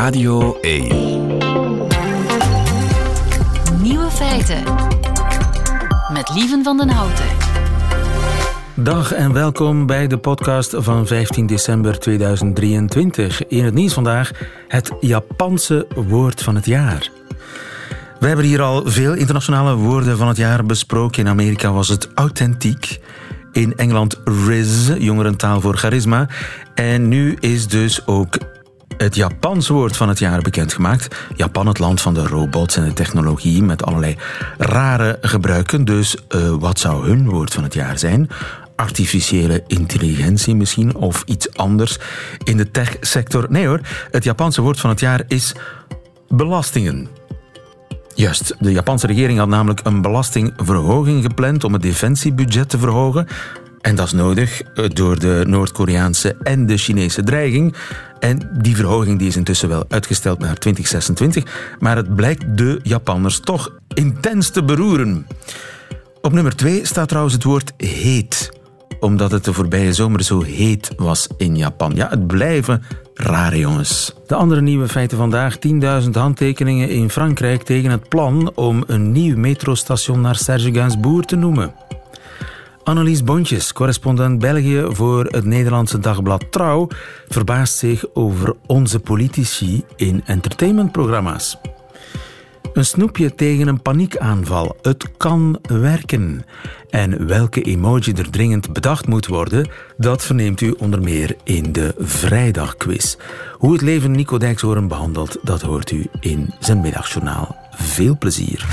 Radio 1. Nieuwe feiten. Met Lieven van den Houten. Dag en welkom bij de podcast van 15 december 2023. In het nieuws vandaag het Japanse woord van het jaar. We hebben hier al veel internationale woorden van het jaar besproken. In Amerika was het authentiek. In Engeland Riz, jongerentaal voor charisma. En nu is dus ook het Japanse woord van het jaar bekendgemaakt. Japan, het land van de robots en de technologie met allerlei rare gebruiken. Dus uh, wat zou hun woord van het jaar zijn? Artificiële intelligentie misschien of iets anders in de techsector? Nee hoor, het Japanse woord van het jaar is belastingen. Juist, de Japanse regering had namelijk een belastingverhoging gepland om het defensiebudget te verhogen. En dat is nodig eh, door de Noord-Koreaanse en de Chinese dreiging. En die verhoging die is intussen wel uitgesteld naar 2026. Maar het blijkt de Japanners toch intens te beroeren. Op nummer 2 staat trouwens het woord heet omdat het de voorbije zomer zo heet was in Japan. Ja, het blijven rare jongens. De andere nieuwe feiten vandaag. 10.000 handtekeningen in Frankrijk tegen het plan om een nieuw metrostation naar Serge Gainsbourg te noemen. Annelies Bontjes, correspondent België voor het Nederlandse dagblad Trouw, verbaast zich over onze politici in entertainmentprogramma's. Een snoepje tegen een paniekaanval. Het kan werken. En welke emoji er dringend bedacht moet worden, dat verneemt u onder meer in de Vrijdagquiz. Hoe het leven Nico Dijkshoorn behandelt, dat hoort u in zijn middagjournaal. Veel plezier.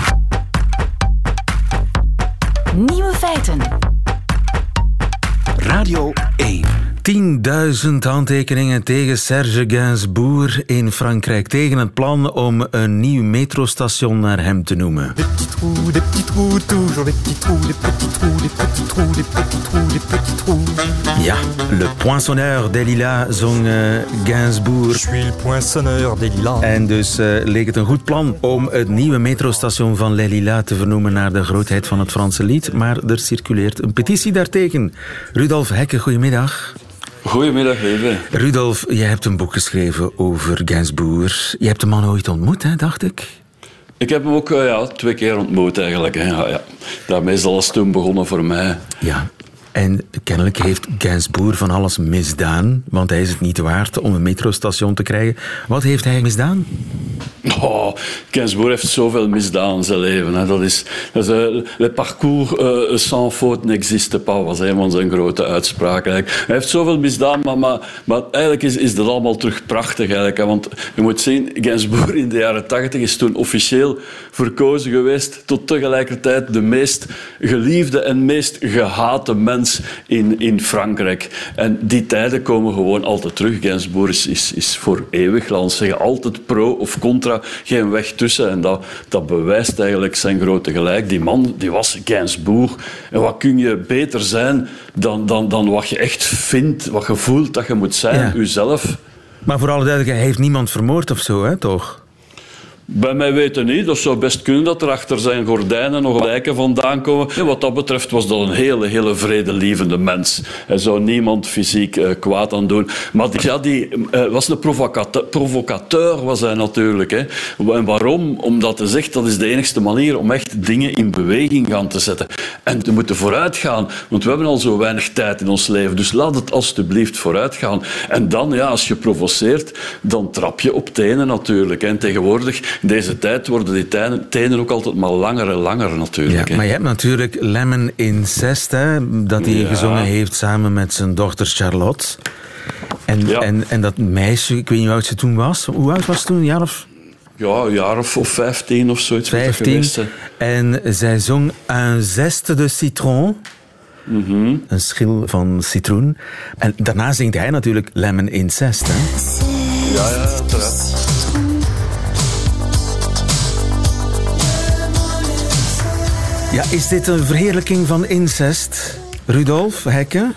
Nieuwe feiten. Radio 1. 10.000 handtekeningen tegen Serge Gainsbourg in Frankrijk. Tegen het plan om een nieuw metrostation naar hem te noemen. Ja, Le Poinçonneur des Lilas zong uh, Gainsbourg. Je suis le poinçonneur des lilas. En dus uh, leek het een goed plan om het nieuwe metrostation van Les Lilas te vernoemen naar de grootheid van het Franse lied. Maar er circuleert een petitie daartegen. Rudolf Hekke, goedemiddag. Goedemiddag, Leven. Rudolf, jij hebt een boek geschreven over Gainsbourg. Je hebt de man ooit ontmoet, hè, dacht ik? Ik heb hem ook uh, ja, twee keer ontmoet, eigenlijk. Hè. Ja, ja. Daarmee is alles toen begonnen voor mij. Ja, en kennelijk heeft Gainsbourg van alles misdaan, want hij is het niet waard om een metrostation te krijgen. Wat heeft hij misdaan? Oh, Gainsbourg heeft zoveel misdaan in zijn leven. Hè. Dat is, dat is uh, le parcours uh, sans faute n'existe pas, was een van zijn grote uitspraken. Hij heeft zoveel misdaan, maar, maar, maar eigenlijk is, is dat allemaal terug prachtig. Eigenlijk. Want je moet zien, Gainsbourg in de jaren tachtig is toen officieel verkozen geweest tot tegelijkertijd de meest geliefde en meest gehate mens in, in Frankrijk. En die tijden komen gewoon altijd terug. Gainsbourg is, is, is voor eeuwig, laten we zeggen, altijd pro of contra, geen weg tussen. En dat, dat bewijst eigenlijk zijn grote gelijk. Die man die was Gainsbourg. En wat kun je beter zijn dan, dan, dan wat je echt vindt, wat je voelt dat je moet zijn, Ja. uzelf. Maar voor alle duidelijkheid, hij heeft niemand vermoord of zo, hè, toch? Bij mij weten niet. Dat zou best kunnen dat er achter zijn gordijnen nog lijken vandaan komen. En wat dat betreft was dat een hele, hele vredelievende mens. Hij zou niemand fysiek eh, kwaad aan doen. Maar ja, die eh, was een provocateur, was hij natuurlijk. Hè. En waarom? Omdat hij zegt dat is de enigste manier om echt dingen in beweging gaan te zetten. En te moeten vooruitgaan. Want we hebben al zo weinig tijd in ons leven. Dus laat het alstublieft vooruitgaan. En dan, ja, als je provoceert, dan trap je op tenen natuurlijk. En tegenwoordig in deze tijd worden die tenen, tenen ook altijd maar langer en langer natuurlijk. Ja, maar je hebt natuurlijk Lemon Incest, hè, dat hij Ja. gezongen heeft samen met zijn dochter Charlotte. En, Ja. en, en dat meisje, ik weet niet hoe oud ze toen was. Hoe oud was ze toen? Een jaar of Ja, een jaar of, of 15 of zoiets. moet dat 15. geweest zijn. En zij zong Un zeste de citron. Een schil van citroen. En daarna zingt hij natuurlijk Lemon Incest. Hè? Ja, ja, uiteraard. Ja, is dit een verheerlijking van incest? Rudolf Hekke?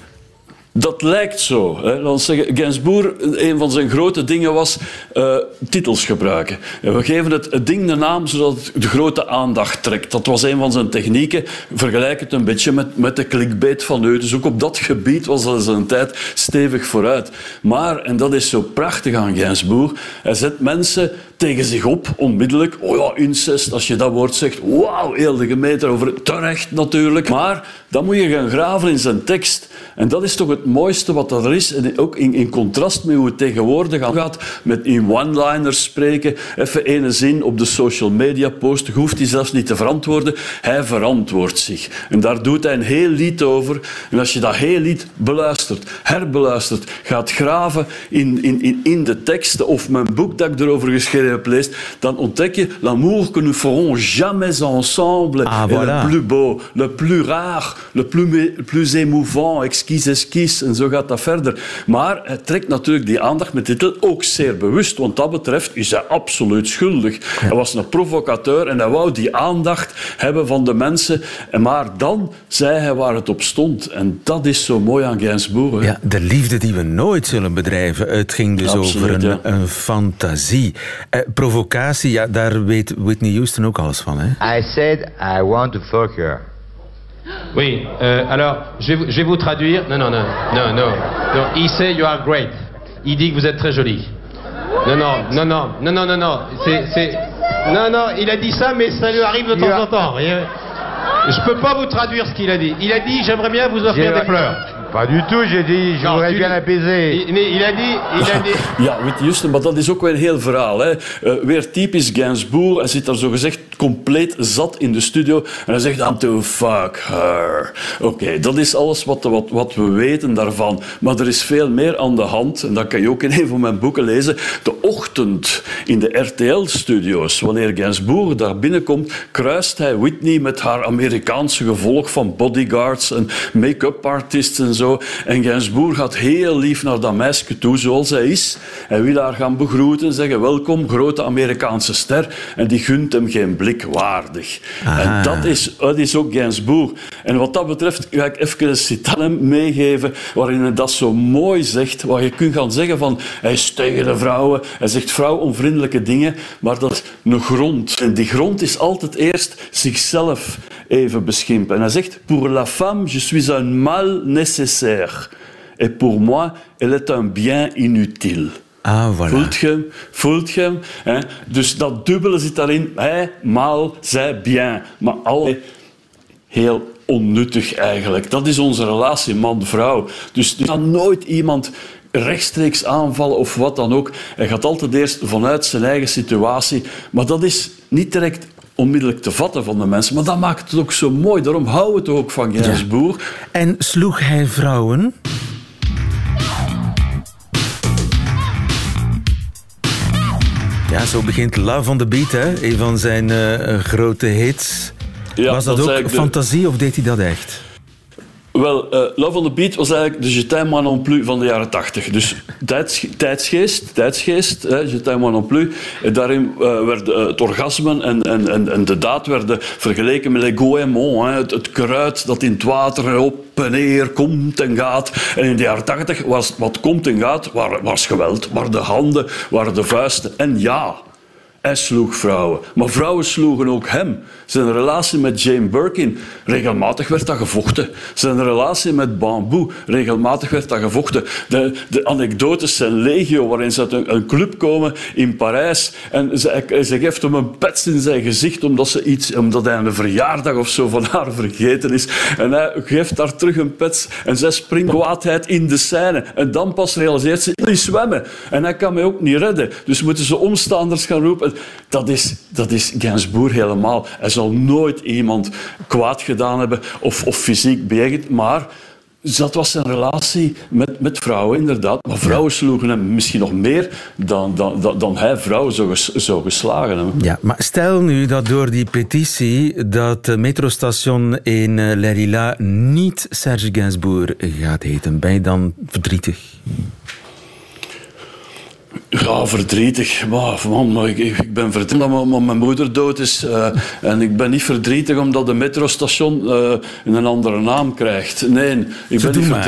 Dat lijkt zo. Hè. Zeggen, Gainsbourg, een van zijn grote dingen was uh, titels gebruiken. En we geven het, ding de naam zodat het de grote aandacht trekt. Dat was een van zijn technieken. Vergelijk het een beetje met, met de clickbait van nu. Dus ook op dat gebied was hij zijn tijd stevig vooruit. Maar, en dat is zo prachtig aan Gainsbourg, hij zet mensen tegen zich op, onmiddellijk. Oh ja, incest, als je dat woord zegt. Wauw, heel de gemeente over. Terecht natuurlijk. Maar dan moet je gaan graven in zijn tekst. En dat is toch het mooiste wat er is. En ook in, in contrast met hoe het tegenwoordig gaat. Met in one-liners spreken. Even ene zin op de social media posten. Hoeft hij zelfs niet te verantwoorden. Hij verantwoordt zich. En daar doet hij een heel lied over. En als je dat heel lied beluistert, herbeluistert, gaat graven in, in, in, in de teksten of mijn boek dat ik erover geschreven leest, dan ontdek je l'amour que nous ferons jamais ensemble Ah, voilà. le plus beau, le plus rare, le plus, plus émouvant, exquis, esquisse. En zo gaat dat verder. Maar hij trekt natuurlijk die aandacht met titel ook zeer bewust. Want dat betreft is hij absoluut schuldig. Hij was een provocateur en hij wou die aandacht hebben van de mensen. En maar dan zei hij waar het op stond. En dat is zo mooi aan Gainsbourg. hè. Ja, de liefde die we nooit zullen bedrijven. Het ging dus Absoluut, over een, ja. een fantasie. Eh, provocatie, ja, daar weet Whitney Houston ook alles van. Hè? I said I want to fuck her. Oui, euh, alors je vais, vous- je vais vous traduire. Non, non, non, non, non. non. Il say you are great. Il dit que vous êtes très jolie. Non, non, non, non, non, non, non, non. C'est. Non, non, il a dit ça, mais ça lui arrive de temps en temps. Je peux pas vous traduire ce qu'il a dit. Il a dit j'aimerais bien vous offrir des fleurs. Pas du tout, j'ai dit, je Non, voudrais bien. Il, nee, il a dit, il a dit. Ja, Whitney Houston, maar dat is ook weer een heel verhaal. Hè. Eh, weer typisch Gainsbourg. Hij zit daar zo gezegd compleet zat in de studio. En hij zegt dan to fuck her. Oké, dat is alles wat, wat, wat we weten daarvan. Maar er is veel meer aan de hand. En dat kan je ook in een van mijn boeken lezen. De ochtend in de RTL-studio's. Wanneer Gainsbourg daar binnenkomt, kruist hij Whitney met haar Amerikaanse gevolg van bodyguards en make-up artists en zo. En Gainsbourg gaat heel lief naar dat meisje toe, zoals zij is. Hij wil haar gaan begroeten, zeggen welkom, grote Amerikaanse ster. En die gunt hem geen blik waardig. En dat is, dat is ook Gainsbourg. En wat dat betreft ga ik even een hem meegeven waarin hij dat zo mooi zegt, waar je kunt gaan zeggen van hij is tegen de vrouwen, hij zegt vrouwonvriendelijke dingen, maar dat is een grond. En die grond is altijd eerst zichzelf even beschimpen. En hij zegt, pour la femme, je suis un mal nécessaire. Et pour moi, elle est un bien inutile. Ah, voilà. Voelt je hem? Voelt je hem? Hè? Dus dat dubbele zit daarin. Hij, mal, zij, bien. Maar al heel onnuttig eigenlijk. Dat is onze relatie man-vrouw. Dus er kan nooit iemand rechtstreeks aanvallen of wat dan ook. Hij gaat altijd eerst vanuit zijn eigen situatie. Maar dat is niet direct onmiddellijk te vatten van de mensen. Maar dat maakt het ook zo mooi. Daarom houden we het ook van Gainsbourg. En sloeg hij vrouwen? Ja, zo begint Love on the Beat, hè? een van zijn eh, grote hits. Ja, Was dat, ook de- fantasie of deed hij dat echt? Wel, eh, Love on the Beat was eigenlijk de Je t'aime plus van de jaren tachtig. Dus tijds, tijdsgeest, tijdsgeest, hè, Je t'aime plus. En daarin eh, werden eh, het orgasme en, en, en, de daad werden vergeleken met les goémons, hè, het, het kruid dat in het water op en neer komt en gaat. En in de jaren tachtig was wat komt en gaat, was geweld, waar de handen, waren de vuisten. En ja, hij sloeg vrouwen. Maar vrouwen sloegen ook hem. Zijn relatie met Jane Birkin, regelmatig werd dat gevochten. Zijn relatie met Bamboo, regelmatig werd dat gevochten. De, de anekdotes zijn legio, waarin ze uit een, club komen in Parijs. En ze, geeft hem een pets in zijn gezicht, omdat, ze iets, omdat hij een verjaardag of zo van haar vergeten is. En hij geeft haar terug een pets. En zij springt kwaadheid in de scène. En dan pas realiseert ze, die zwemmen. En hij kan mij ook niet redden. Dus moeten ze omstaanders gaan roepen. Dat is, dat is Gainsbourg helemaal. Hij zal nooit iemand kwaad gedaan hebben of, of fysiek bejegend, maar dat was zijn relatie met, met vrouwen, inderdaad. Maar vrouwen sloegen hem misschien nog meer dan, dan, dan, dan hij vrouwen zou, zou geslagen hebben. Ja, maar stel nu dat door die petitie dat het metrostation in eh, Les Lilas niet Serge Gainsbourg gaat heten. Ben je dan verdrietig? Ja, verdrietig. Maar, man, maar ik, ik ben verdrietig omdat mijn- moeder dood is. eh, en ik ben niet verdrietig omdat de metrostation eh, een andere naam krijgt. Nee, ik ben niet maar.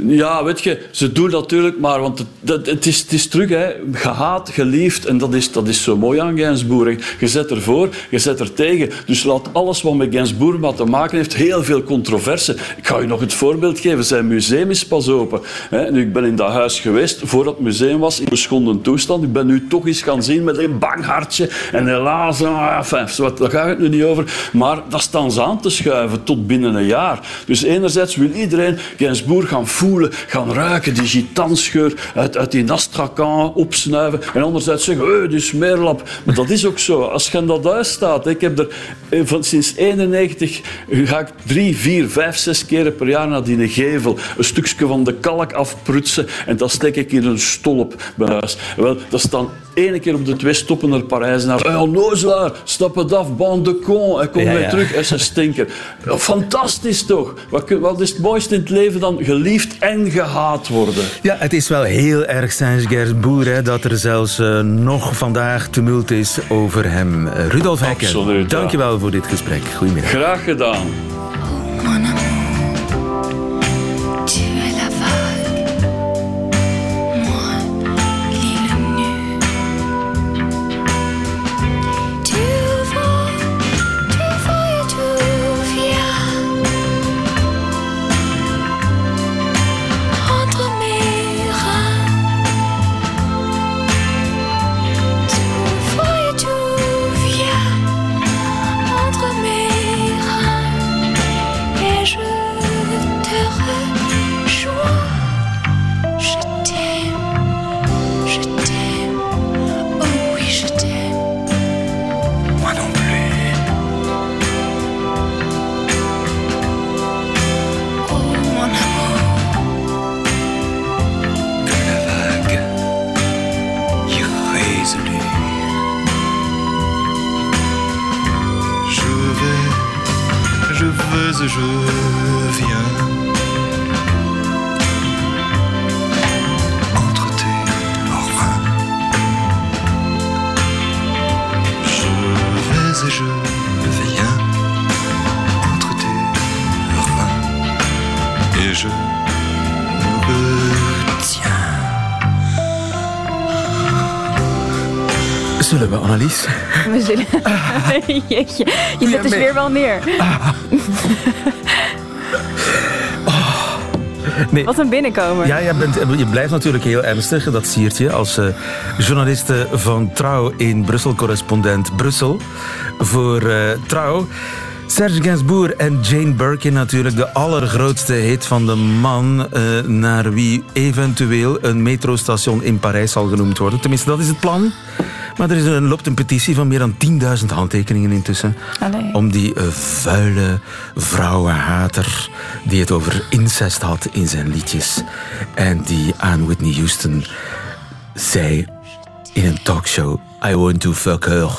Ja, weet je, ze doen natuurlijk maar, want het, het, is, het is terug, hè, gehaat, geliefd, en dat is, dat is zo mooi aan Gainsbourg. Je zet ervoor, je zet er tegen. Dus laat alles wat met Gainsbourg wat te maken heeft, heel veel controverse. Ik ga je nog het voorbeeld geven, zijn museum is pas open. Hè. Nu, ik ben in dat huis geweest, voordat het museum was, in beschonden toestand. Ik ben nu toch eens gaan zien met een bang hartje, en helaas, ah, daar gaat het nu niet over. Maar dat staan ze aan te schuiven tot binnen een jaar. Dus enerzijds wil iedereen Gainsbourg gaan gaan ruiken, die gitansgeur uit, uit die nastrakan opsnuiven. En anderzijds zeggen, hey, die smeerlap. Maar dat is ook zo. Als je dat huis staat, ik heb er eh, van, sinds 91 ga ik drie, vier, vijf, zes keren per jaar naar die gevel. Een stukje van de kalk afprutsen en dat steek ik in een stolp bij huis. Wel, dat staan ene keer op de twee stoppen naar Parijs. Naar, oh, Nozelaar, stap het af, bande de con. Hij komt Ja, weer ja. terug, is een stinker. Fantastisch toch? Wat, is het mooiste in het leven dan? Geliefd en gehaat worden. Ja, het is wel heel erg hè, dat er zelfs eh, nog vandaag tumult is over hem. Eh, Rudolf Absoluut, ja. dankjewel voor dit gesprek. Goedemiddag. Graag gedaan. Zullen we, Annelies? We zullen... Jeetje, je zet de sfeer wel neer. Nee. Wat een binnenkomer. Ja, je, bent, je blijft natuurlijk heel ernstig, dat siert je als eh, journaliste van Trouw in Brussel, correspondent Brussel voor eh, Trouw. Serge Gainsbourg en Jane Birkin natuurlijk de allergrootste hit van de man eh, naar wie eventueel een metrostation in Parijs zal genoemd worden. Tenminste, dat is het plan. Maar er is een, loopt een petitie van meer dan 10.000 handtekeningen intussen. Allee. Om die eh, vuile vrouwenhater die het over incest had in zijn liedjes. En die aan Whitney Houston zei in een talkshow: I want to fuck her.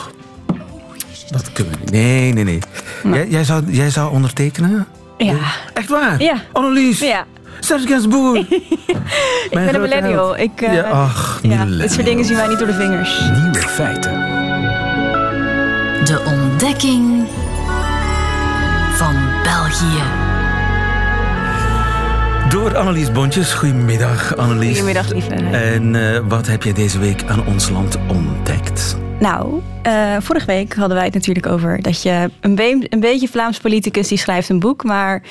Dat kunnen we niet. Nee, nee, nee. Jij, jij, zou, jij zou ondertekenen? Ja. Echt waar? Ja. Annelies? Ja. Serge Gainsbourg? Ik ben een millennial. Ik, eh, Ja, ach, ja, millennial. dit soort dingen zien wij niet door de vingers. Nieuwe feiten. De ontdekking van België. Door Annelies Bontjes. Goedemiddag, Annelies. Goedemiddag, lieve. En eh, wat heb je deze week aan ons land ontdekt? Nou, eh, vorige week hadden wij het natuurlijk over dat je een, be- een beetje Vlaams politicus die schrijft een boek. Maar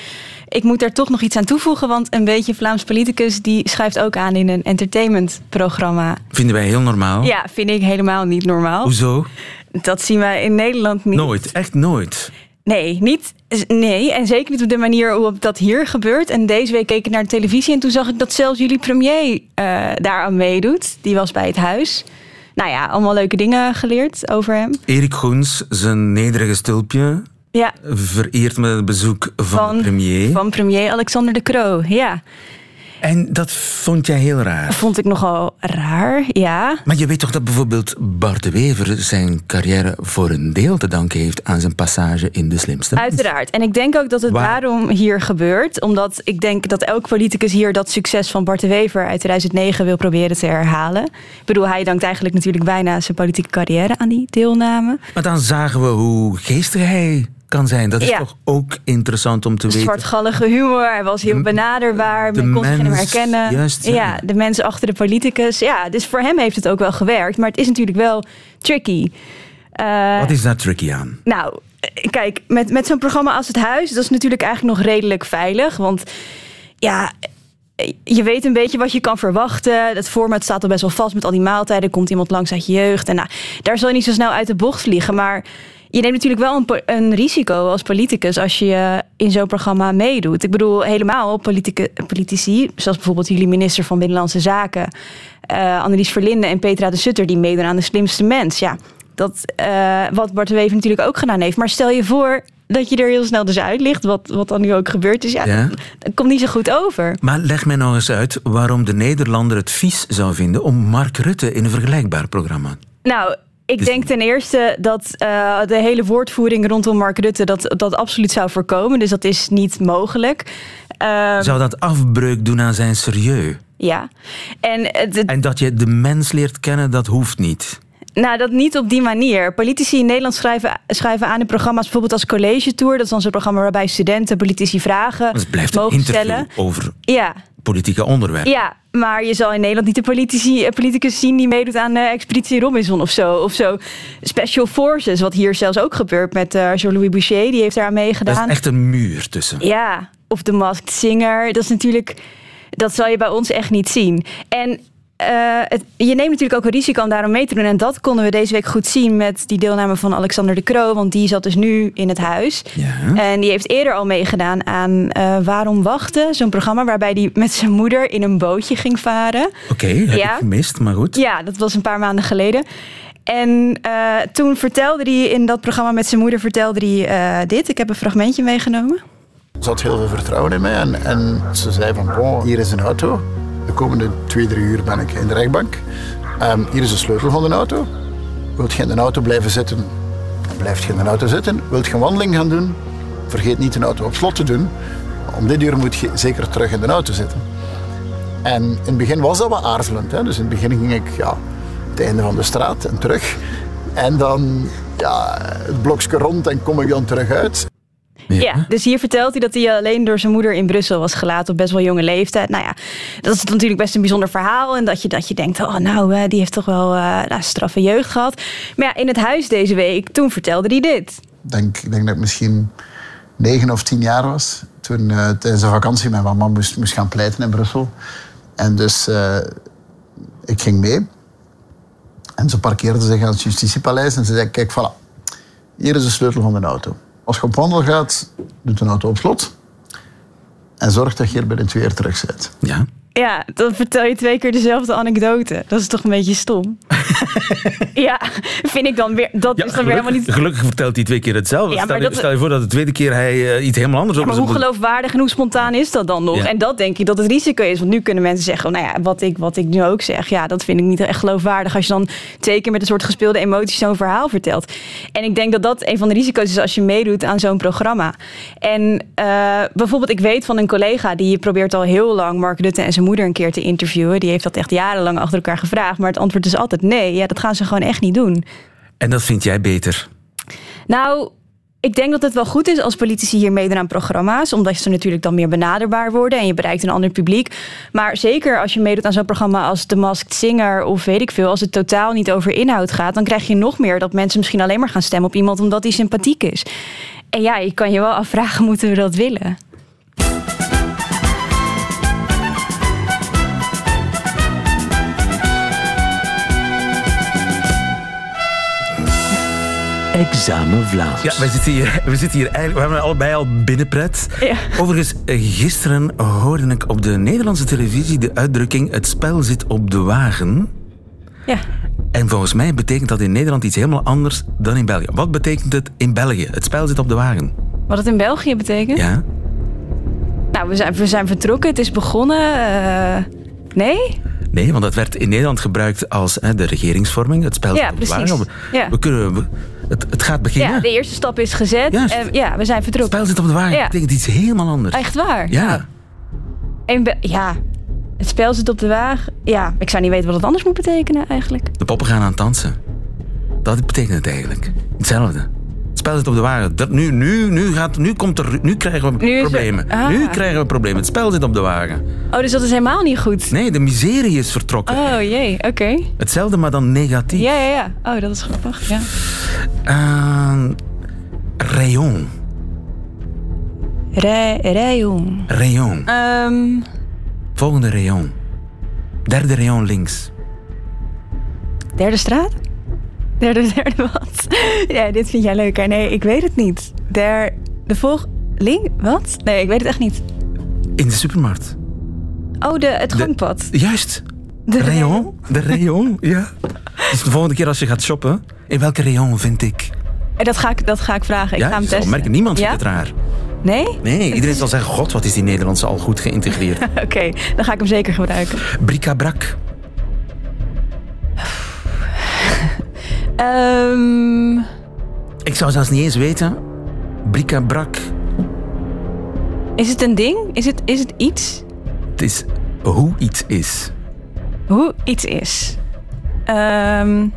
ik moet er toch nog iets aan toevoegen, want een beetje Vlaams politicus die schrijft ook aan in een entertainmentprogramma. Vinden wij heel normaal. Ja, vind ik helemaal niet normaal. Hoezo? Dat zien wij in Nederland niet. Nooit, echt nooit. Nee, niet. Nee, en zeker niet op de manier waarop dat hier gebeurt. En deze week keek ik naar de televisie en toen zag ik dat zelfs jullie premier eh daaraan meedoet. Die was bij het huis. Nou ja, allemaal leuke dingen geleerd over hem. Erik Goens, zijn nederige stulpje, Ja, vereerd met het bezoek van, van, premier. van premier Alexander de Croo. Ja, En dat vond jij heel raar. vond ik nogal raar. Ja, Maar je weet toch dat bijvoorbeeld Bart de Wever zijn carrière voor een deel te danken heeft aan zijn passage in De Slimste uiteraard. En ik denk ook dat het Waar- daarom hier gebeurt. Omdat ik denk dat elk politicus hier dat succes van Bart de Wever uit 2009 wil proberen te herhalen. Ik bedoel, hij dankt eigenlijk natuurlijk bijna zijn politieke carrière aan die deelname. Maar dan zagen we hoe geestig hij kan zijn. Dat is Ja. toch ook interessant om te weten. Zwartgallige humor, hij was heel benaderbaar, de men kon zich hem herkennen. juist, ja. ja, de mensen achter de politicus. Ja, dus voor hem heeft het ook wel gewerkt, maar het is natuurlijk wel tricky. Eh, Wat is daar tricky aan? Nou, eh, kijk, met, met zo'n programma als Het Huis, dat is natuurlijk eigenlijk nog redelijk veilig. Want ja, eh, je weet een beetje wat je kan verwachten. Het format staat al best wel vast met al die maaltijden. Komt iemand langs uit je jeugd. En nou, daar zal je niet zo snel uit de bocht vliegen. Maar je neemt natuurlijk wel een, een risico als politicus als je in zo'n programma meedoet. Ik bedoel, helemaal politieke, politici, zoals bijvoorbeeld jullie minister van Binnenlandse Zaken, eh Annelies Verlinde en Petra de Sutter, die meedoen aan de slimste mens. Ja, dat eh, wat Bart de Wever natuurlijk ook gedaan heeft. Maar stel je voor dat je er heel snel dus uit ligt, wat, wat dan nu ook gebeurd is. Ja, Ja. dat komt niet zo goed over. Maar leg mij nog eens uit waarom de Nederlander het vies zou vinden om Mark Rutte in een vergelijkbaar programma. Nou, ik Dus- denk ten eerste dat eh, de hele woordvoering rondom Mark Rutte dat, dat absoluut zou voorkomen. Dus dat is niet mogelijk. Ehm, Zou dat afbreuk doen aan zijn serieus? ja. En het- En dat je de mens leert kennen, dat hoeft niet. nou, dat niet op die manier. Politici in Nederland schrijven, schrijven aan in programma's bijvoorbeeld als College Tour. Dat is dan zo'n programma waarbij studenten politici vragen Het blijft een mogen interview stellen. over Ja, politieke onderwerpen. Ja, maar je zal in Nederland niet de politici, eh, politicus zien die meedoet aan eh, Expeditie Robinson of zo. Of zo. Special Forces, wat hier zelfs ook gebeurt met eh Jean-Louis Boucher, die heeft daar aan Dat meegedaan. is echt een muur tussen. Ja, of de Masked Singer. Dat is natuurlijk, dat zal je bij ons echt niet zien. En eh, het, je neemt natuurlijk ook een risico om daarom mee te doen. En dat konden we deze week goed zien met die deelname van Alexander de Croo. Want die zat dus nu in het huis. Ja. En die heeft eerder al meegedaan aan eh, Waarom Wachten? Zo'n programma waarbij hij met zijn moeder in een bootje ging varen. Oké, heb Ja. ik gemist, maar goed. Ja, dat was een paar maanden geleden. En eh, toen vertelde hij in dat programma met zijn moeder vertelde hij eh, dit. Ik heb een fragmentje meegenomen. Ze had heel veel vertrouwen in mij en, en ze zei van, bon, hier is een auto. De komende twee, drie uur ben ik in de rechtbank. Ehm, hier is de sleutel van de auto. Wilt je in de auto blijven zitten, dan blijf je in de auto zitten. Wilt je een wandeling gaan doen, vergeet niet de auto op slot te doen. Om dit uur moet je zeker terug in de auto zitten. En in het begin was dat wat aarzelend. Hè? Dus in het begin ging ik ja, het einde van de straat en terug. En dan ja, het blokje rond en kom ik dan terug uit. Ja. dus hier vertelt hij dat hij alleen door zijn moeder in Brussel was gelaten op best wel jonge leeftijd. Nou ja, dat is natuurlijk best een bijzonder verhaal. En dat je, dat je denkt, oh nou, eh, die heeft toch wel eh nou, straffe jeugd gehad. Maar ja, in het huis deze week, toen vertelde hij dit. denk, ik denk dat ik misschien negen of tien jaar was. Toen eh, tijdens de vakantie mijn mama moest, moest gaan pleiten in Brussel. En dus eh, ik ging mee. En ze parkeerde zich aan het justitiepaleis en ze zei, kijk, voilà, hier is de sleutel van de auto. Als je op wandel gaat, doet de auto op slot. En zorg dat je hier binnen twee uur terug bent. Ja. Ja, dan vertel je twee keer dezelfde anekdote. Dat is toch een beetje stom? ja, vind ik dan weer. Dat Ja, is dan weer helemaal niet. gelukkig vertelt hij twee keer hetzelfde. Ja, maar stel, je, dat- stel je voor dat de tweede keer hij eh, iets helemaal anders Ja, maar hoe geloofwaardig en hoe spontaan is dat dan nog? En dat denk ik dat het risico is. Want nu kunnen mensen zeggen, nou ja, wat ik, wat ik nu ook zeg, ja, dat vind ik niet echt geloofwaardig. Als je dan twee keer met een soort gespeelde emoties zo'n verhaal vertelt. En ik denk dat dat een van de risico's is als je meedoet aan zo'n programma. En eh, bijvoorbeeld, ik weet van een collega die probeert al heel lang Mark Rutte en zijn moeder een keer te interviewen. Die heeft dat echt jarenlang achter elkaar gevraagd. Maar het antwoord is altijd nee. Ja, dat gaan ze gewoon echt niet doen. En dat vind jij beter. Nou, ik denk dat het wel goed is als politici hier meedoen aan programma's. Omdat ze natuurlijk dan meer benaderbaar worden en je bereikt een ander publiek. Maar zeker als je meedoet aan zo'n programma als The Masked Singer of weet ik veel. Als het totaal niet over inhoud gaat, dan krijg je nog meer dat mensen misschien alleen maar gaan stemmen op iemand omdat hij sympathiek is. En ja, je kan je wel afvragen, moeten we dat willen? Examen Vlaams. Ja, wij zitten hier, we zitten hier eigenlijk, we hebben allebei al binnenpret. Ja. Overigens, eh, gisteren hoorde ik op de Nederlandse televisie de uitdrukking het spel zit op de wagen. Ja. En volgens mij betekent dat in Nederland iets helemaal anders dan in België. Wat betekent het in België? Het spel zit op de wagen. Wat het in België betekent? Ja? Nou, we zijn, we zijn vertrokken, het is begonnen. eh, nee? Nee, want dat werd in Nederland gebruikt als hè, de regeringsvorming. Het spel Ja, zit op de precies. wagen. Ja. We kunnen, we- het, het gaat beginnen. Ja, de eerste stap is gezet. En ja, we zijn Het vertrokken. spel zit op de wagen. Ja. Betekent iets helemaal anders. Echt waar? Ja. En ja, het spel zit op de wagen. Ja, ik zou niet weten wat het anders moet betekenen eigenlijk. De poppen gaan aan het dansen. Dat betekent het eigenlijk. Hetzelfde. Het spel zit op de wagen. Dat, nu, nu, nu, gaat, nu, komt er, nu krijgen we Nu er- problemen. ah. Nu krijgen we problemen. Het spel zit op de wagen. Oh, dus dat is helemaal niet goed. Nee, de miserie is vertrokken. Oh jee, oké. Hetzelfde, maar dan negatief. Ja, ja, ja. Oh, dat is grappig. Ja. Uh, rayon. Rij, rayon. Rayon. Ehm, Volgende rayon. Derde rayon links. derde straat? Derde, derde wat? Ja, dit vind jij leuker. Nee, ik weet het niet. Der, de volg... Link? Wat? Nee, ik weet het echt niet. In de supermarkt. Oh, de, het gangpad. Juist. De rayon. De rayon, ja. Dus de volgende keer als je gaat shoppen, in welke rayon vind ik? Eh, Dat ga ik, dat ga ik vragen. Ik ja, ga hem testen. merken, niemand ja? vindt het raar. Nee? Nee, iedereen zal zeggen, god, wat is die Nederlandse al goed geïntegreerd. Oké, dan ga ik hem zeker gebruiken. Bric-à-brac. Ehm, Ik zou zelfs niet eens weten. Bric-à-brac. is het een ding? Is het, is het iets? Het is hoe iets is. Hoe iets is. Ehm,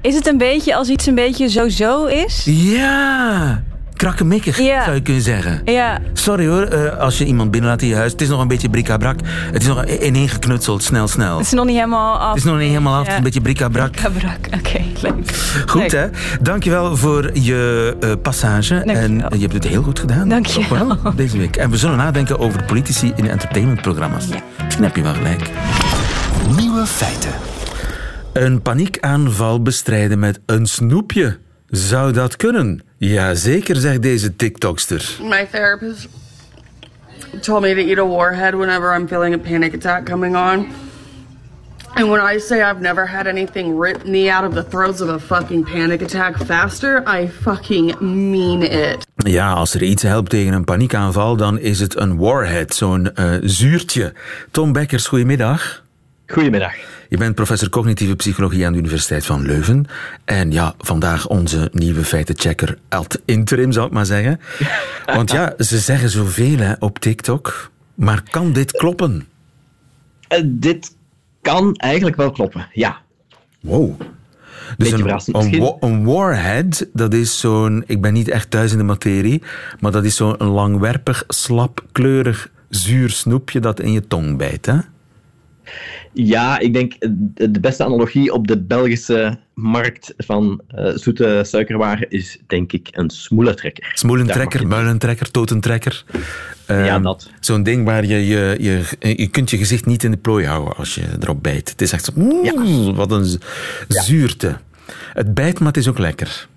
is het een beetje als iets een beetje zo-zo is? Ja, krakkemikkig Ja. zou je kunnen zeggen. Ja. Sorry hoor, eh, als je iemand binnenlaat in je huis. Het is nog een beetje bric-à-brac. Het is nog ineengeknutseld, snel, snel. Het is nog niet helemaal af. Het is nog niet helemaal af, het is een beetje bric-à-brac. Kabrak. Oké, leuk. Goed Leuk. hè? Dankjewel voor je eh, passage. En je hebt het heel goed gedaan. Dankjewel. Wel, deze week. En we zullen nadenken over politici in entertainmentprogramma's. Misschien heb je wel gelijk. Nieuwe feiten. Een paniekaanval bestrijden met een snoepje. Zou dat kunnen? Jazeker, zegt deze TikTokster. My therapist told me to eat a warhead whenever I'm feeling a panic attack coming on. And when I say I've never had anything rip me out of the throes of a fucking panic attack faster, I fucking mean it. Ja, als er iets helpt tegen een paniekaanval, dan is het een warhead, zo'n eh, zuurtje. Tom Bekkers, goedemiddag. Goedemiddag. Je bent professor cognitieve psychologie aan de Universiteit van Leuven. En ja, vandaag onze nieuwe feitenchecker ad interim, zou ik maar zeggen. Want ja, ze zeggen zoveel hè, op TikTok. Maar kan dit kloppen? Eh, dit kan eigenlijk wel kloppen, ja. Wow. Dus een, een, een warhead, dat is zo'n... Ik ben niet echt thuis in de materie, maar dat is zo'n langwerpig, slapkleurig, zuur snoepje dat in je tong bijt, hè? Ja, ik denk eh, de beste analogie op de Belgische markt van eh, zoete suikerwaren is denk ik een smoelentrekker. Smoelentrekker, muilentrekker, totentrekker. Ja, Ehm, dat. Zo'n ding waar je je, je... Je kunt je gezicht niet in de plooi houden als je erop bijt. Het is echt zo... mm, Wat een zuurte. Het bijt, maar het is ook lekker.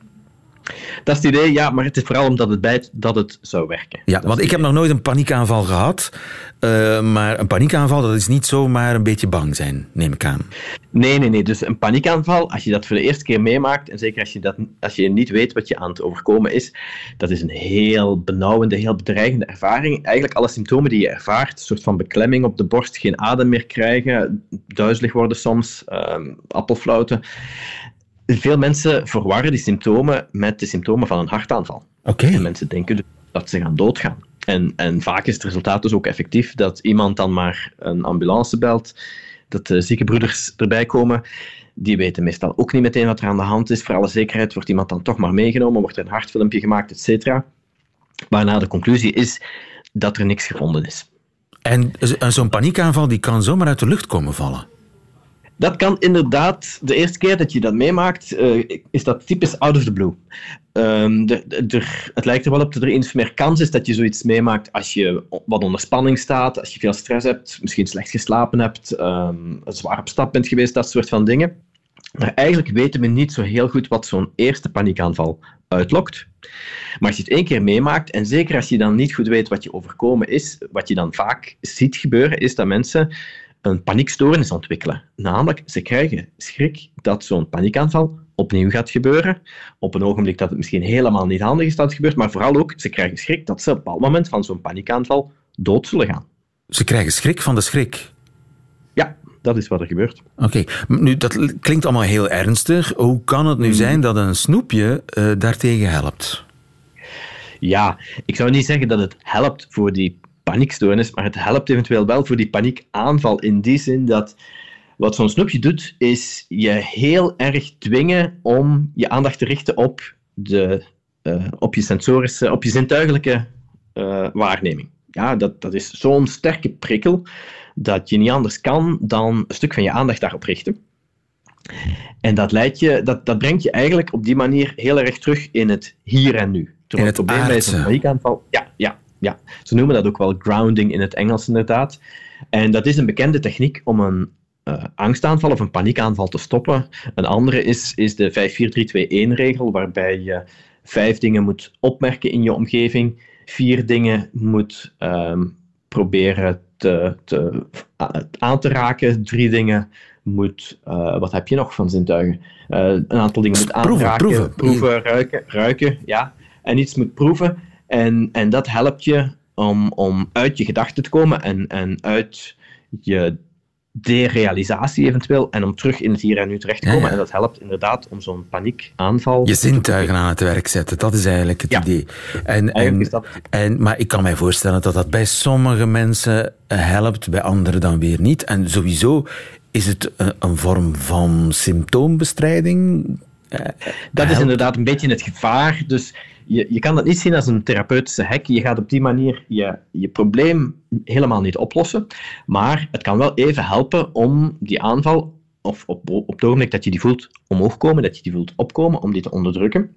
Dat is het idee, ja, maar het is vooral omdat het bijt dat het zou werken. Ja, want ik heb nog nooit een paniekaanval gehad. Eh, maar een paniekaanval, dat is niet zomaar een beetje bang zijn, neem ik aan. Nee, nee, nee. Dus een paniekaanval, als je dat voor de eerste keer meemaakt, en zeker als je, dat, als je niet weet wat je aan het overkomen is, dat is een heel benauwende, heel bedreigende ervaring. Eigenlijk alle symptomen die je ervaart, een soort van beklemming op de borst, geen adem meer krijgen, duizelig worden soms, ehm appelflauten. Veel mensen verwarren die symptomen met de symptomen van een hartaanval. En mensen denken dus dat ze gaan doodgaan. En, en vaak is het resultaat dus ook effectief dat iemand dan maar een ambulance belt, dat de ziekenbroeders erbij komen. Die weten meestal ook niet meteen wat er aan de hand is. Voor alle zekerheid wordt iemand dan toch maar meegenomen, wordt er een hartfilmpje gemaakt, et cetera. Waarna de conclusie is dat er niks gevonden is. En zo'n paniekaanval die kan zomaar uit de lucht komen vallen. Dat kan inderdaad, de eerste keer dat je dat meemaakt, eh, is dat typisch out of the blue. Ehm, de, het lijkt er wel op dat er eens meer kans is dat je zoiets meemaakt als je wat onder spanning staat, als je veel stress hebt, misschien slecht geslapen hebt, ehm, zwaar op stap bent geweest, dat soort van dingen. Maar eigenlijk weten we niet zo heel goed wat zo'n eerste paniekaanval uitlokt. Maar als je het één keer meemaakt, en zeker als je dan niet goed weet wat je overkomen is, wat je dan vaak ziet gebeuren, is dat mensen een paniekstoornis ontwikkelen. Namelijk, ze krijgen schrik dat zo'n paniekaanval opnieuw gaat gebeuren. Op een ogenblik dat het misschien helemaal niet handig is dat het gebeurt, maar vooral ook, ze krijgen schrik dat ze op een bepaald moment van zo'n paniekaanval dood zullen gaan. Ze krijgen schrik van de schrik. Ja, dat is wat er gebeurt. Oké, nu dat klinkt allemaal heel ernstig. Hoe kan het nu zijn dat een snoepje eh, daartegen helpt? Ja, ik zou niet zeggen dat het helpt voor die paniekstoornis, maar het helpt eventueel wel voor die paniekaanval in die zin dat wat zo'n snoepje doet, is je heel erg dwingen om je aandacht te richten op de eh, op je sensorische, op je zintuigelijke eh, waarneming. Ja, dat, dat is zo'n sterke prikkel dat je niet anders kan dan een stuk van je aandacht daarop richten. En dat, leidt je, dat, dat brengt je eigenlijk op die manier heel erg terug in het hier en nu. Terwijl het probleem bij zo'n paniekaanval... Ja, ja, ja, ze noemen dat ook wel grounding in het Engels inderdaad. En dat is een bekende techniek om een eh, angstaanval of een paniekaanval te stoppen. Een andere is, is de 5-4-3-2-1-regel, waarbij je vijf dingen moet opmerken in je omgeving, vier dingen moet ehm, proberen te, te, aan te raken, drie dingen moet, eh, wat heb je nog van zintuigen? Eh, een aantal dingen moet Proeven, aanraken, proeven. ruiken, ruiken, ja. En iets moet proeven. En, en dat helpt je om, om uit je gedachten te komen en, en uit je derealisatie eventueel en om terug in het hier en nu terecht te Ja, komen. ja. En dat helpt inderdaad om zoon paniekaanval... Je zintuigen aan het werk zetten, dat is eigenlijk het idee. En, en, en, maar ik kan mij voorstellen dat dat bij sommige mensen helpt, bij anderen dan weer niet. En sowieso is het een, een vorm van symptoombestrijding. Eh, Dat is inderdaad een beetje het gevaar. Dus je, je kan dat niet zien als een therapeutische hack. Je gaat op die manier je, je probleem helemaal niet oplossen. Maar het kan wel even helpen om die aanval, of op, op het ogenblik dat je die voelt omhoog komen, dat je die voelt opkomen, om die te onderdrukken.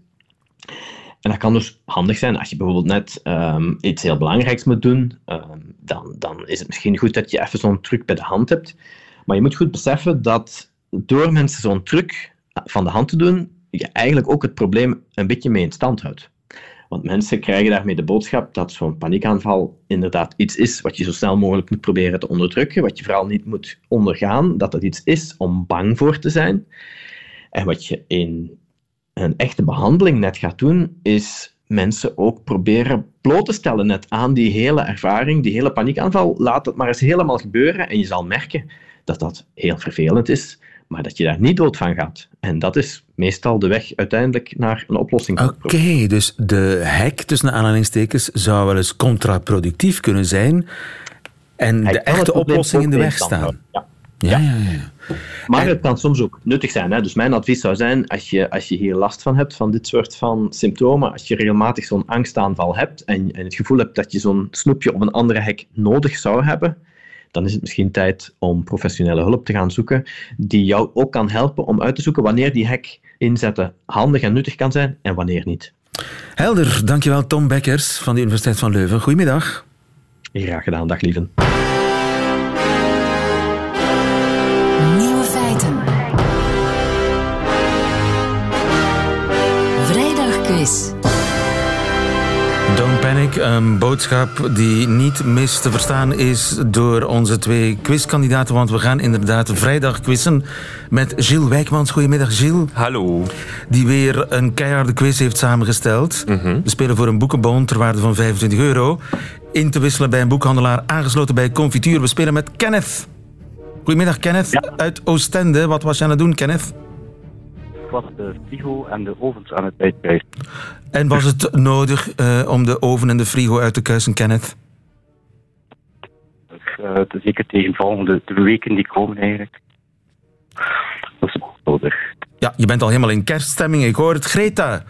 En dat kan dus handig zijn als je bijvoorbeeld net ehm, iets heel belangrijks moet doen. ehm, dan, dan is het misschien goed dat je even zo'n truc bij de hand hebt. Maar je moet goed beseffen dat door mensen zo'n truc van de hand te doen, je eigenlijk ook het probleem een beetje mee in stand houdt. Want mensen krijgen daarmee de boodschap dat zo'n paniekaanval inderdaad iets is wat je zo snel mogelijk moet proberen te onderdrukken, wat je vooral niet moet ondergaan, dat het iets is om bang voor te zijn. En wat je in een echte behandeling net gaat doen, is mensen ook proberen bloot te stellen net aan die hele ervaring, die hele paniekaanval. Laat het maar eens helemaal gebeuren en je zal merken dat dat heel vervelend is, maar dat je daar niet dood van gaat. En dat is meestal de weg uiteindelijk naar een oplossing. Oké, dus de hack tussen aanhalingstekens zou wel eens contraproductief kunnen zijn en Hij de echte oplossing in de weg staan. Ja, ja, ja. Maar het kan soms ook nuttig zijn. Hè? Dus mijn advies zou zijn, als je, als je hier last van hebt, van dit soort van symptomen, als je regelmatig zo'n angstaanval hebt en, en het gevoel hebt dat je zo'n snoepje of een andere hek nodig zou hebben, dan is het misschien tijd om professionele hulp te gaan zoeken, die jou ook kan helpen om uit te zoeken wanneer die hek inzetten handig en nuttig kan zijn en wanneer niet. Helder, dankjewel Tom Bekkers van de Universiteit van Leuven. Goedemiddag. Graag gedaan, dag lieven. Nieuwe feiten. Vrijdagquiz. Panic, een boodschap die niet mis te verstaan is door onze twee quizkandidaten, want we gaan inderdaad vrijdag quizzen met Gilles Wijkmans. Goedemiddag Gilles. Hallo. Die weer een keiharde quiz heeft samengesteld. We spelen voor een boekenbon ter waarde van 25 euro. In te wisselen bij een boekhandelaar, aangesloten bij Confituur. We spelen met Kenneth. Goedemiddag Kenneth uit Oostende. Wat was je aan het doen Kenneth? Ik was de frigo en de ovens aan het uitkuisen. En was het nodig eh, om de oven en de frigo uit te kuisen, Kenneth? Uh, zeker tegen volgende de weken die komen eigenlijk. Dat is nodig. Ja, je bent al helemaal in kerststemming. Ik hoor het. Greta,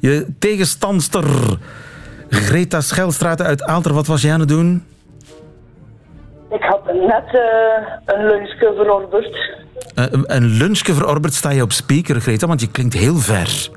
je tegenstandster. Greta Schelstraat uit Aalter, wat was jij aan het doen? Ik had net eh, een lunchje verorberd. Eh, een- een lunchje verorberd. Sta je op speaker, Greta? Want je klinkt heel ver.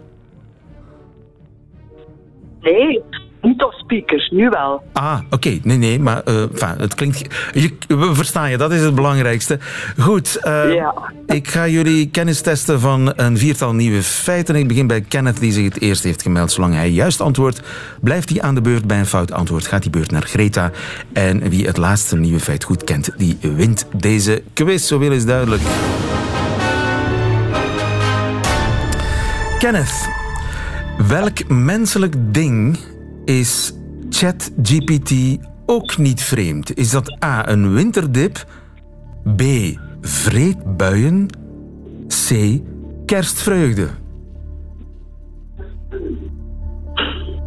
Nee, niet op speakers, nu wel. Ah, oké. Nee, nee, maar enfin, het klinkt... Je, we verstaan je, dat is het belangrijkste. Goed, eh, ik ga jullie kennis testen van een viertal nieuwe feiten. Ik begin bij Kenneth, die zich het eerst heeft gemeld. Zolang hij juist antwoordt, blijft hij aan de beurt. Bij een fout antwoord gaat die beurt naar Greta. En wie het laatste nieuwe feit goed kent, die wint deze quiz. Zoveel is duidelijk. Kenneth, welk menselijk ding is ChatGPT ook niet vreemd? Is dat A, een winterdip, B, vreedbuien, C, kerstvreugde?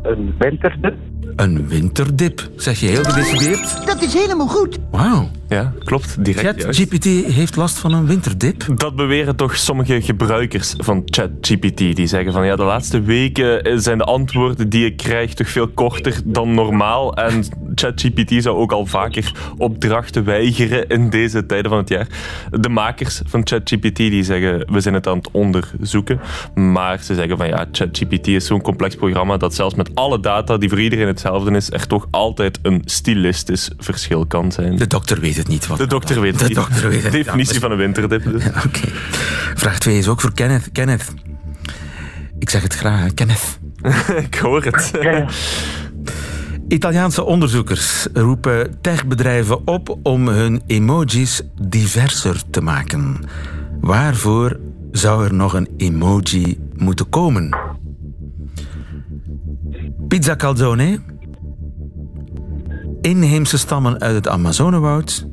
Een winterdip? Een winterdip, zeg je heel gedecideerd? Dat is helemaal goed. Wauw, Ja, klopt. Direct. ChatGPT heeft last van een winterdip. Dat beweren toch sommige gebruikers van ChatGPT. Die zeggen van ja, de laatste weken eh, zijn de antwoorden die ik krijg toch veel korter dan normaal. En ChatGPT zou ook al vaker opdrachten weigeren in deze tijden van het jaar. De makers van ChatGPT die zeggen we zijn het aan het onderzoeken. Maar ze zeggen van ja, ChatGPT is zo'n complex programma dat zelfs met alle data die voor iedereen hetzelfde is, er toch altijd een stilistisch verschil kan zijn. De dokter weet het niet. Wat De dokter weet het De niet. dokter weet het niet. Definitie van een winterdip. dus. Oké. Vraag 2 is ook voor Kenneth. Kenneth. Ik zeg het graag. Kenneth. ik hoor het. Italiaanse onderzoekers roepen techbedrijven op om hun emojis diverser te maken. Waarvoor zou er nog een emoji moeten komen? Pizza calzone, inheemse stammen uit het Amazonewoud,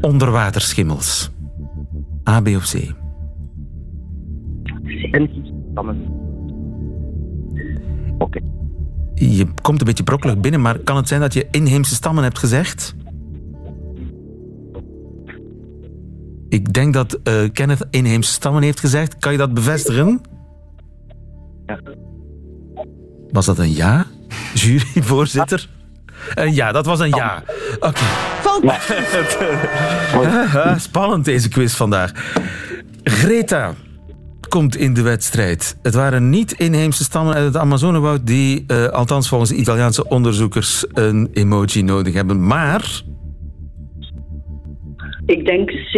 onderwaterschimmels. A, B of C? Oké. Je komt een beetje brokkelig binnen, maar kan het zijn dat je inheemse stammen hebt gezegd? Ik denk dat eh, Kenneth inheemse stammen heeft gezegd. Kan je dat bevestigen? Ja. Was dat een ja? Juryvoorzitter? Een ja, dat was een ja. Oké. Spannend deze quiz vandaag. Greta komt in de wedstrijd. Het waren niet inheemse stammen uit het Amazonewoud die, eh, althans volgens de Italiaanse onderzoekers, een emoji nodig hebben. Maar Ik denk C.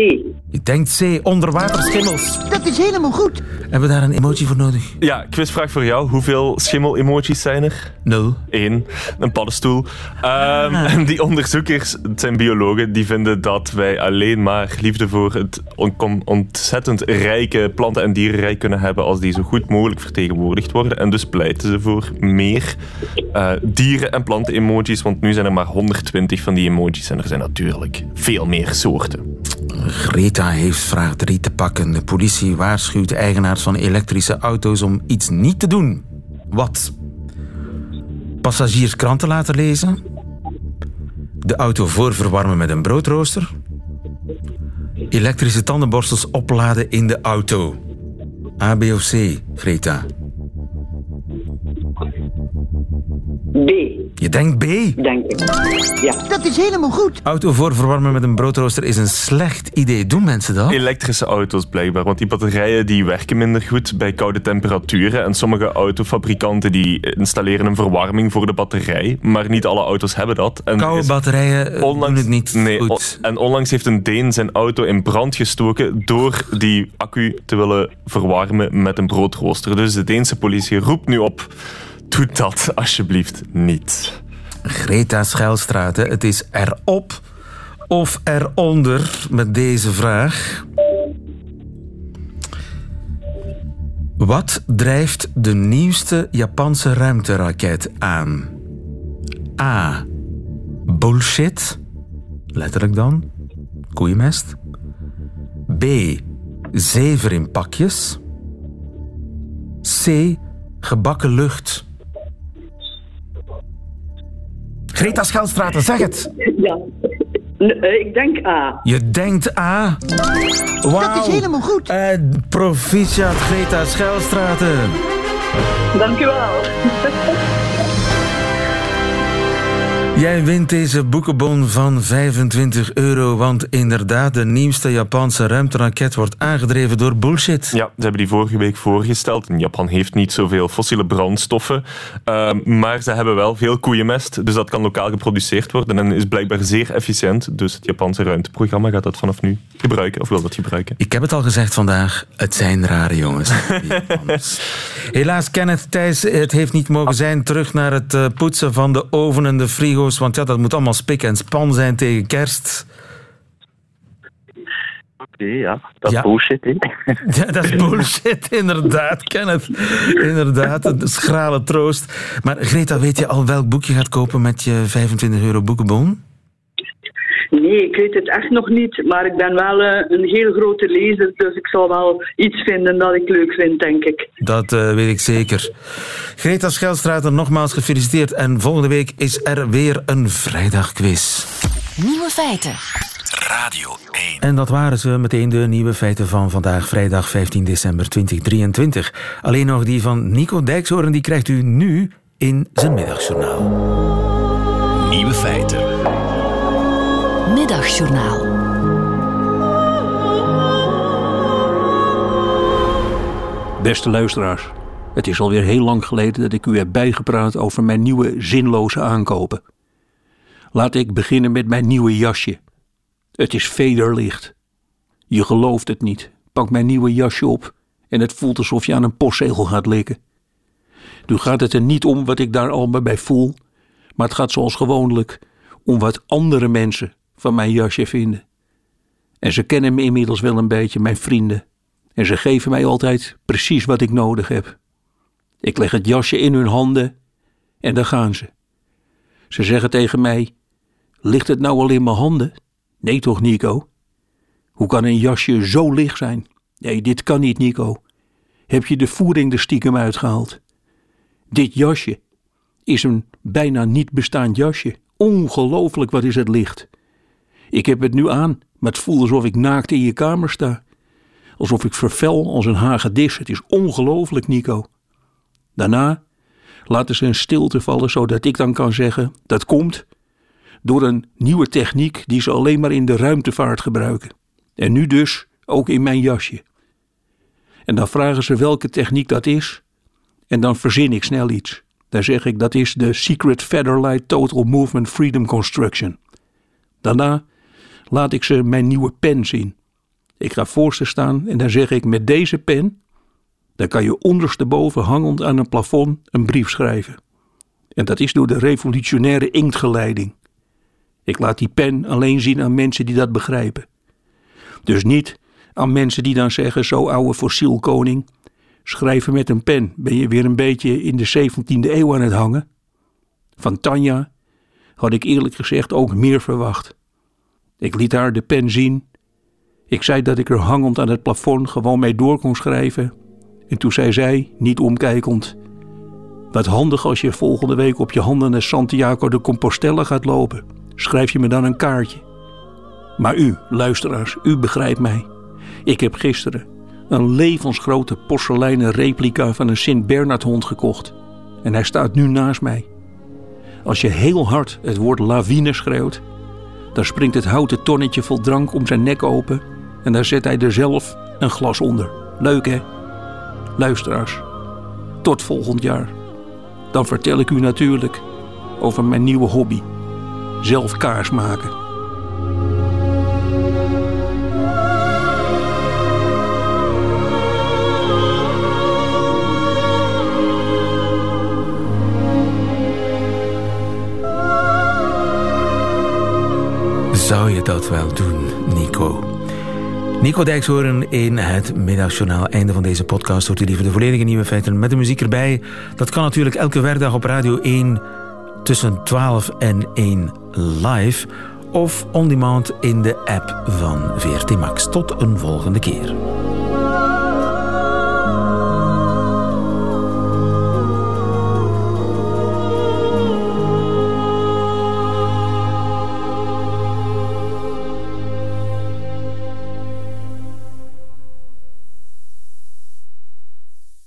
je denkt C, onderwaterschimmels. Dat is helemaal goed. Hebben we daar een emoji voor nodig? Ja, quizvraag voor jou. Hoeveel schimmel-emojis zijn er? Nul. Eén. Een paddenstoel. Ehm, En die onderzoekers, het zijn biologen, die vinden dat wij alleen maar liefde voor het on- ontzettend rijke planten- en dierenrijk kunnen hebben als die zo goed mogelijk vertegenwoordigd worden. En dus pleiten ze voor meer eh, dieren- en planten-emojis, want nu zijn er maar 120 van die emojis en er zijn natuurlijk veel meer soorten. Greta heeft vraag 3 te pakken. De politie waarschuwt eigenaars van elektrische auto's om iets niet te doen. Wat? Passagiers kranten laten lezen? De auto voorverwarmen met een broodrooster? Elektrische tandenborstels opladen in de auto? A, B of C, Greta? B, Je denkt B? denk ik. Ja. Dat is helemaal goed. Auto voorverwarmen met een broodrooster is een slecht idee. Doen mensen dat? Elektrische auto's blijkbaar, want die batterijen die werken minder goed bij koude temperaturen. En sommige autofabrikanten die installeren een verwarming voor de batterij, maar niet alle auto's hebben dat. En Koude batterijen doen het niet nee, goed. En onlangs heeft een Deen zijn auto in brand gestoken door die accu te willen verwarmen met een broodrooster. Dus de Deense politie roept nu op, doe dat alsjeblieft niet. Greta Schuilstraat, hè. het is erop of eronder met deze vraag. Wat drijft de nieuwste Japanse ruimteraket aan? A. Bullshit. Letterlijk dan. Koeienmest. B. Zever in pakjes. C. Gebakken lucht. Greta Schelstraten, zeg het. Ja. Eh, ik denk A. Je denkt A. Wauw. Dat is helemaal goed. Uh, proficiat Greta Schelstraten. Dank u wel. Jij wint deze boekenbon van 25 euro, want inderdaad, de nieuwste Japanse ruimteraket wordt aangedreven door bullshit. Ja, ze hebben die vorige week voorgesteld. En Japan heeft niet zoveel fossiele brandstoffen, ehm, maar ze hebben wel veel koeienmest, dus dat kan lokaal geproduceerd worden en is blijkbaar zeer efficiënt. Dus het Japanse ruimteprogramma gaat dat vanaf nu gebruiken, of wil dat gebruiken. Ik heb het al gezegd vandaag, het zijn rare jongens. Helaas, Kenneth Thijs, het heeft niet mogen zijn. Terug naar het eh, poetsen van de oven en de want ja, dat moet allemaal spik en span zijn tegen kerst. Oké, ja. Dat is Ja. bullshit, hè. Ja, dat is bullshit, inderdaad, Kenneth. Inderdaad, een schrale troost. Maar Greta, weet je al welk boek je gaat kopen met je 25 euro boekenbon? Nee, ik weet het echt nog niet. Maar ik ben wel eh, een heel grote lezer. Dus ik zal wel iets vinden dat ik leuk vind, denk ik. Dat eh, weet ik zeker. Greta Schelstraat, nogmaals gefeliciteerd. En volgende week is er weer een vrijdagquiz. Nieuwe feiten. Radio 1. En dat waren ze meteen de nieuwe feiten van vandaag, vrijdag 15 december 2023. Alleen nog die van Nico Dijkshoorn, die krijgt u nu in zijn middagjournaal. Middagjournaal. Beste luisteraars, het is alweer heel lang geleden dat ik u heb bijgepraat over mijn nieuwe zinloze aankopen. Laat ik beginnen met mijn nieuwe jasje. Het is vederlicht. Je gelooft het niet. Pak mijn nieuwe jasje op en het voelt alsof je aan een postzegel gaat likken. Nu gaat het er niet om wat ik daar allemaal bij voel, maar het gaat zoals gewoonlijk om wat andere mensen van mijn jasje vinden. En ze kennen me inmiddels wel een beetje, mijn vrienden. En ze geven mij altijd precies wat ik nodig heb. Ik leg het jasje in hun handen en daar gaan ze. Ze zeggen tegen mij: Ligt het nou al in mijn handen? Nee toch, Nico? Hoe kan een jasje zo licht zijn? Nee, dit kan niet, Nico. Heb je de voering er stiekem uitgehaald? Dit jasje is een bijna niet bestaand jasje. Ongelooflijk, wat is het licht. Ik heb het nu aan, maar het voelt alsof ik naakt in je kamer sta. Alsof ik vervel als een hagedis. Het is ongelooflijk, Nico. Daarna laten ze een stilte vallen, zodat ik dan kan zeggen: dat komt door een nieuwe techniek die ze alleen maar in de ruimtevaart gebruiken. En nu dus ook in mijn jasje. En dan vragen ze welke techniek dat is. En dan verzin ik snel iets. Dan zeg ik dat is de Secret Featherlight Total Movement Freedom Construction. Daarna laat ik ze mijn nieuwe pen zien. Ik ga voor ze staan en dan zeg ik met deze pen, dan kan je ondersteboven hangend aan een plafond een brief schrijven. En dat is door de revolutionaire inktgeleiding. Ik laat die pen alleen zien aan mensen die dat begrijpen. Dus niet aan mensen die dan zeggen, zo oude fossielkoning, schrijven met een pen, ben je weer een beetje in de 17e eeuw aan het hangen? Van Tanja had ik eerlijk gezegd ook meer verwacht. Ik liet haar de pen zien. Ik zei dat ik er hangend aan het plafond gewoon mee door kon schrijven. En toen zei zij, niet omkijkend, wat handig als je volgende week op je handen naar Santiago de Compostela gaat lopen. Schrijf je me dan een kaartje. Maar u, luisteraars, u begrijpt mij. Ik heb gisteren een levensgrote porseleinen replica van een Sint-Bernard hond gekocht. En hij staat nu naast mij. Als je heel hard het woord lawine schreeuwt, dan springt het houten tonnetje vol drank om zijn nek open en daar zet hij er zelf een glas onder. Leuk hè? Luisteraars, tot volgend jaar. Dan vertel ik u natuurlijk over mijn nieuwe hobby: zelf kaars maken. Zou je dat wel doen, Nico? Nico Dijkshoorn in het middagjournaal. Einde van deze podcast hoort u liever de volledige nieuwe feiten met de muziek erbij. Dat kan natuurlijk elke werkdag op Radio 1 tussen 12 en 1 live. Of on demand in de app van VRT Max. Tot een volgende keer.